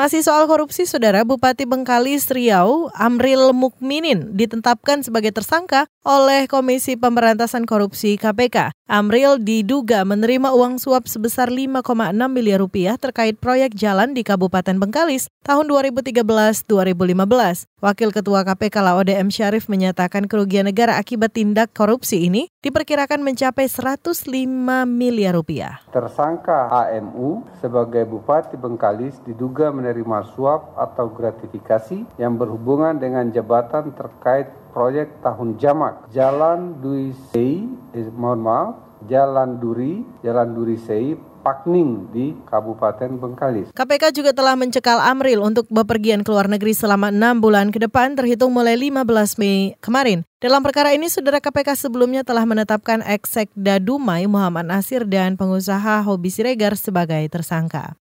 Masih soal korupsi, Saudara Bupati Bengkalis Riau, Amril Mukminin, ditetapkan sebagai tersangka oleh Komisi Pemberantasan Korupsi KPK. Amril diduga menerima uang suap sebesar 5,6 miliar rupiah terkait proyek jalan di Kabupaten Bengkalis tahun 2013-2015. Wakil Ketua KPK Laode M. Syarif menyatakan kerugian negara akibat tindak korupsi ini diperkirakan mencapai 105 miliar rupiah. Tersangka AMU sebagai Bupati Bengkalis diduga menerima suap atau gratifikasi yang berhubungan dengan jabatan terkait proyek tahun jamak Jalan Dui Sei, eh, mohon maaf, Jalan Duri, Jalan Duri Sei, Pakning di Kabupaten Bengkalis. KPK juga telah mencekal Amril untuk bepergian ke luar negeri selama enam bulan ke depan terhitung mulai 15 Mei kemarin. Dalam perkara ini, saudara KPK sebelumnya telah menetapkan Eksekda Dumai Muhammad Nasir dan pengusaha Hobi Siregar sebagai tersangka.